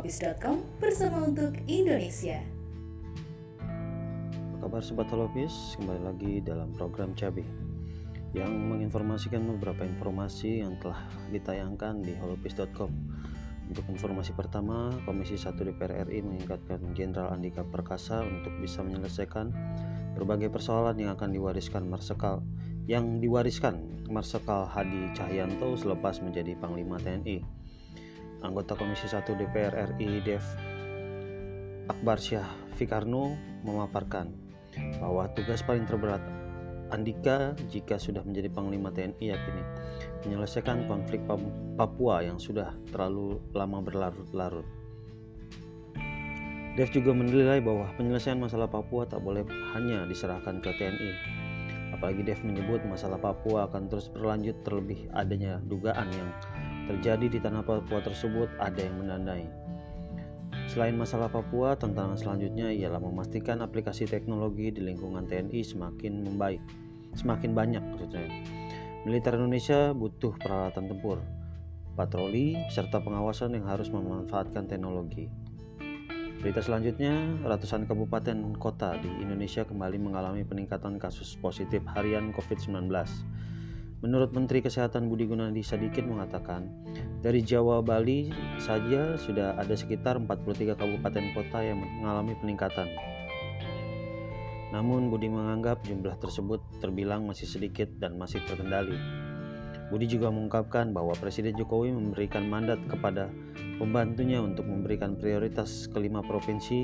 holopis.com bersama untuk Indonesia. Apa kabar Sobat Holopis? Kembali lagi dalam program Cabe yang menginformasikan beberapa informasi yang telah ditayangkan di holopis.com. Untuk informasi pertama, Komisi 1 DPR RI mengingatkan Jenderal Andika Perkasa untuk bisa menyelesaikan berbagai persoalan yang akan diwariskan Marsikal yang diwariskan Marsikal Hadi Cahyanto selepas menjadi Panglima TNI. Anggota Komisi 1 DPR RI Dev Akbar Syah Fikarno memaparkan bahwa tugas paling terberat Andika jika sudah menjadi Panglima TNI yakini menyelesaikan konflik Papua yang sudah terlalu lama berlarut-larut. Dev juga menilai bahwa penyelesaian masalah Papua tak boleh hanya diserahkan ke TNI. Apalagi Dev menyebut masalah Papua akan terus berlanjut terlebih adanya dugaan yang terjadi di tanah Papua tersebut ada yang menandai. Selain masalah Papua, tantangan selanjutnya ialah memastikan aplikasi teknologi di lingkungan TNI semakin membaik, semakin banyak maksudnya. Militer Indonesia butuh peralatan tempur, patroli, serta pengawasan yang harus memanfaatkan teknologi. Berita selanjutnya, ratusan kabupaten kota di Indonesia kembali mengalami peningkatan kasus positif harian COVID-19. Menurut Menteri Kesehatan Budi Gunadi Sadikin mengatakan, dari Jawa Bali saja sudah ada sekitar 43 kabupaten kota yang mengalami peningkatan. Namun Budi menganggap jumlah tersebut terbilang masih sedikit dan masih terkendali. Budi juga mengungkapkan bahwa Presiden Jokowi memberikan mandat kepada pembantunya untuk memberikan prioritas kelima provinsi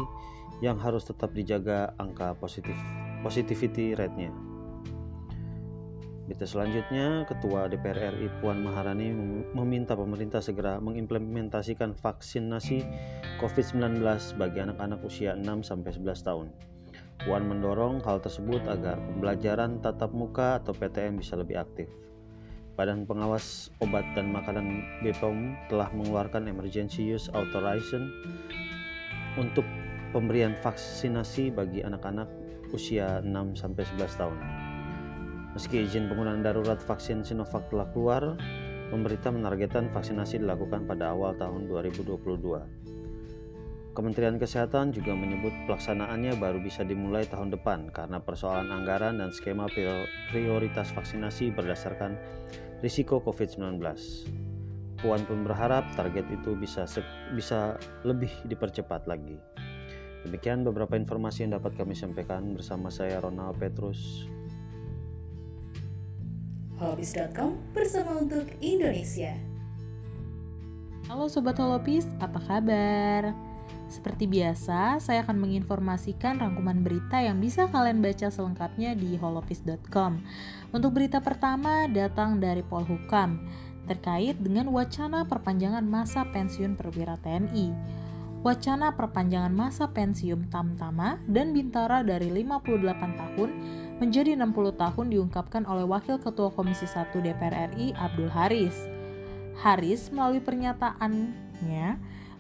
yang harus tetap dijaga angka positif positivity rate-nya. Berita selanjutnya, Ketua DPR RI Puan Maharani meminta pemerintah segera mengimplementasikan vaksinasi COVID-19 bagi anak-anak usia 6-11 tahun. Puan mendorong hal tersebut agar pembelajaran tatap muka atau PTM bisa lebih aktif. Badan Pengawas Obat dan Makanan BPOM telah mengeluarkan Emergency Use Authorization untuk pemberian vaksinasi bagi anak-anak usia 6-11 tahun. Meski izin penggunaan darurat vaksin Sinovac telah keluar, pemerintah menargetkan vaksinasi dilakukan pada awal tahun 2022. Kementerian Kesehatan juga menyebut pelaksanaannya baru bisa dimulai tahun depan karena persoalan anggaran dan skema prioritas vaksinasi berdasarkan risiko COVID-19. Puan pun berharap target itu bisa bisa lebih dipercepat lagi. Demikian beberapa informasi yang dapat kami sampaikan bersama saya Ronald Petrus holopis.com bersama untuk Indonesia. Halo Sobat Holopis, apa kabar? Seperti biasa, saya akan menginformasikan rangkuman berita yang bisa kalian baca selengkapnya di holopis.com. Untuk berita pertama datang dari Polhukam terkait dengan wacana perpanjangan masa pensiun perwira TNI. Wacana perpanjangan masa pensiun Tamtama dan Bintara dari 58 tahun menjadi 60 tahun diungkapkan oleh Wakil Ketua Komisi 1 DPR RI Abdul Haris. Haris melalui pernyataannya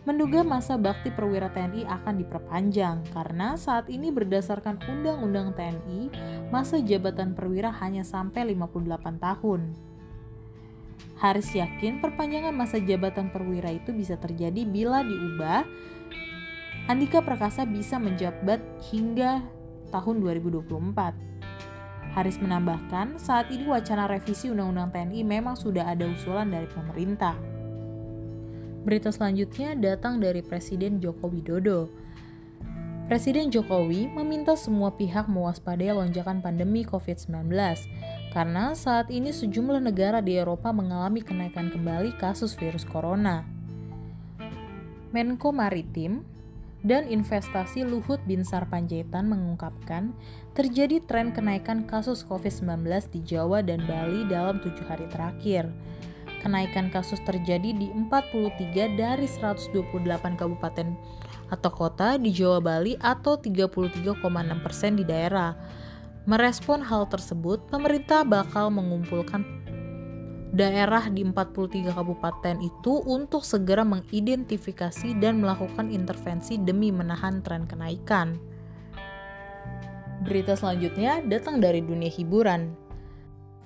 menduga masa bakti perwira TNI akan diperpanjang karena saat ini berdasarkan Undang-Undang TNI masa jabatan perwira hanya sampai 58 tahun. Haris yakin perpanjangan masa jabatan perwira itu bisa terjadi bila diubah Andika Perkasa bisa menjabat hingga tahun 2024. Haris menambahkan, saat ini wacana revisi Undang-Undang TNI memang sudah ada usulan dari pemerintah. Berita selanjutnya datang dari Presiden Joko Widodo. Presiden Jokowi meminta semua pihak mewaspadai lonjakan pandemi COVID-19 karena saat ini sejumlah negara di Eropa mengalami kenaikan kembali kasus virus corona. Menko Maritim dan Investasi Luhut Binsar Panjaitan mengungkapkan terjadi tren kenaikan kasus COVID-19 di Jawa dan Bali dalam tujuh hari terakhir. Kenaikan kasus terjadi di 43 dari 128 kabupaten atau kota di Jawa Bali atau 33,6 persen di daerah. Merespon hal tersebut, pemerintah bakal mengumpulkan daerah di 43 kabupaten itu untuk segera mengidentifikasi dan melakukan intervensi demi menahan tren kenaikan. Berita selanjutnya datang dari dunia hiburan.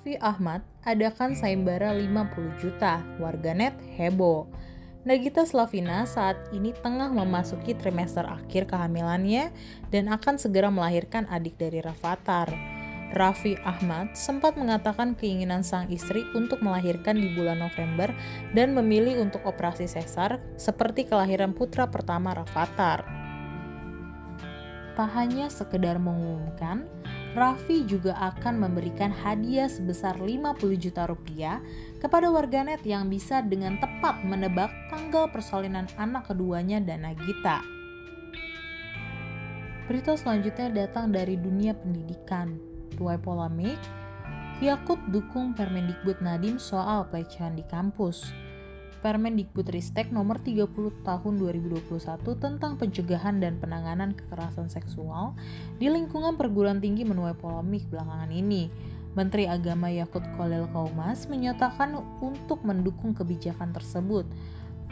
Fi Ahmad adakan sayembara 50 juta, warganet heboh. Nagita Slavina saat ini tengah memasuki trimester akhir kehamilannya dan akan segera melahirkan adik dari Rafathar. Raffi Ahmad sempat mengatakan keinginan sang istri untuk melahirkan di bulan November dan memilih untuk operasi sesar seperti kelahiran putra pertama Rafathar. Tak hanya sekedar mengumumkan, Raffi juga akan memberikan hadiah sebesar 50 juta rupiah kepada warganet yang bisa dengan tepat menebak tanggal persalinan anak keduanya dan Nagita. Berita selanjutnya datang dari dunia pendidikan. Tuai polemik, Yakut dukung Permendikbud Nadiem soal pelecehan di kampus. Permendikbudristek nomor 30 tahun 2021 tentang pencegahan dan penanganan kekerasan seksual di lingkungan perguruan tinggi menuai polemik belakangan ini Menteri Agama Yakut Kolil Kaumas menyatakan untuk mendukung kebijakan tersebut.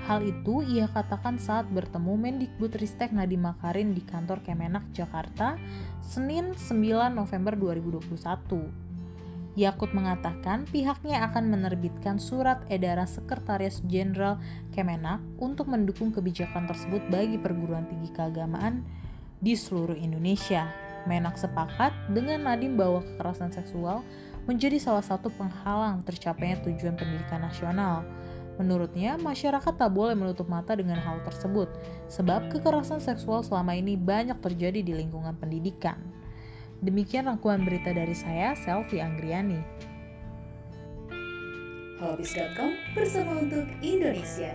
Hal itu ia katakan saat bertemu Mendikbud Ristek Nadiem Makarin di kantor Kemenak Jakarta, Senin 9 November 2021. Yakut mengatakan pihaknya akan menerbitkan surat edaran Sekretaris Jenderal Kemenak untuk mendukung kebijakan tersebut bagi perguruan tinggi keagamaan di seluruh Indonesia. Menak sepakat dengan Nadiem bahwa kekerasan seksual menjadi salah satu penghalang tercapainya tujuan pendidikan nasional. Menurutnya, masyarakat tak boleh menutup mata dengan hal tersebut, sebab kekerasan seksual selama ini banyak terjadi di lingkungan pendidikan. Demikian rangkuman berita dari saya, Selvi Anggriani. Hobbies.com bersama untuk Indonesia.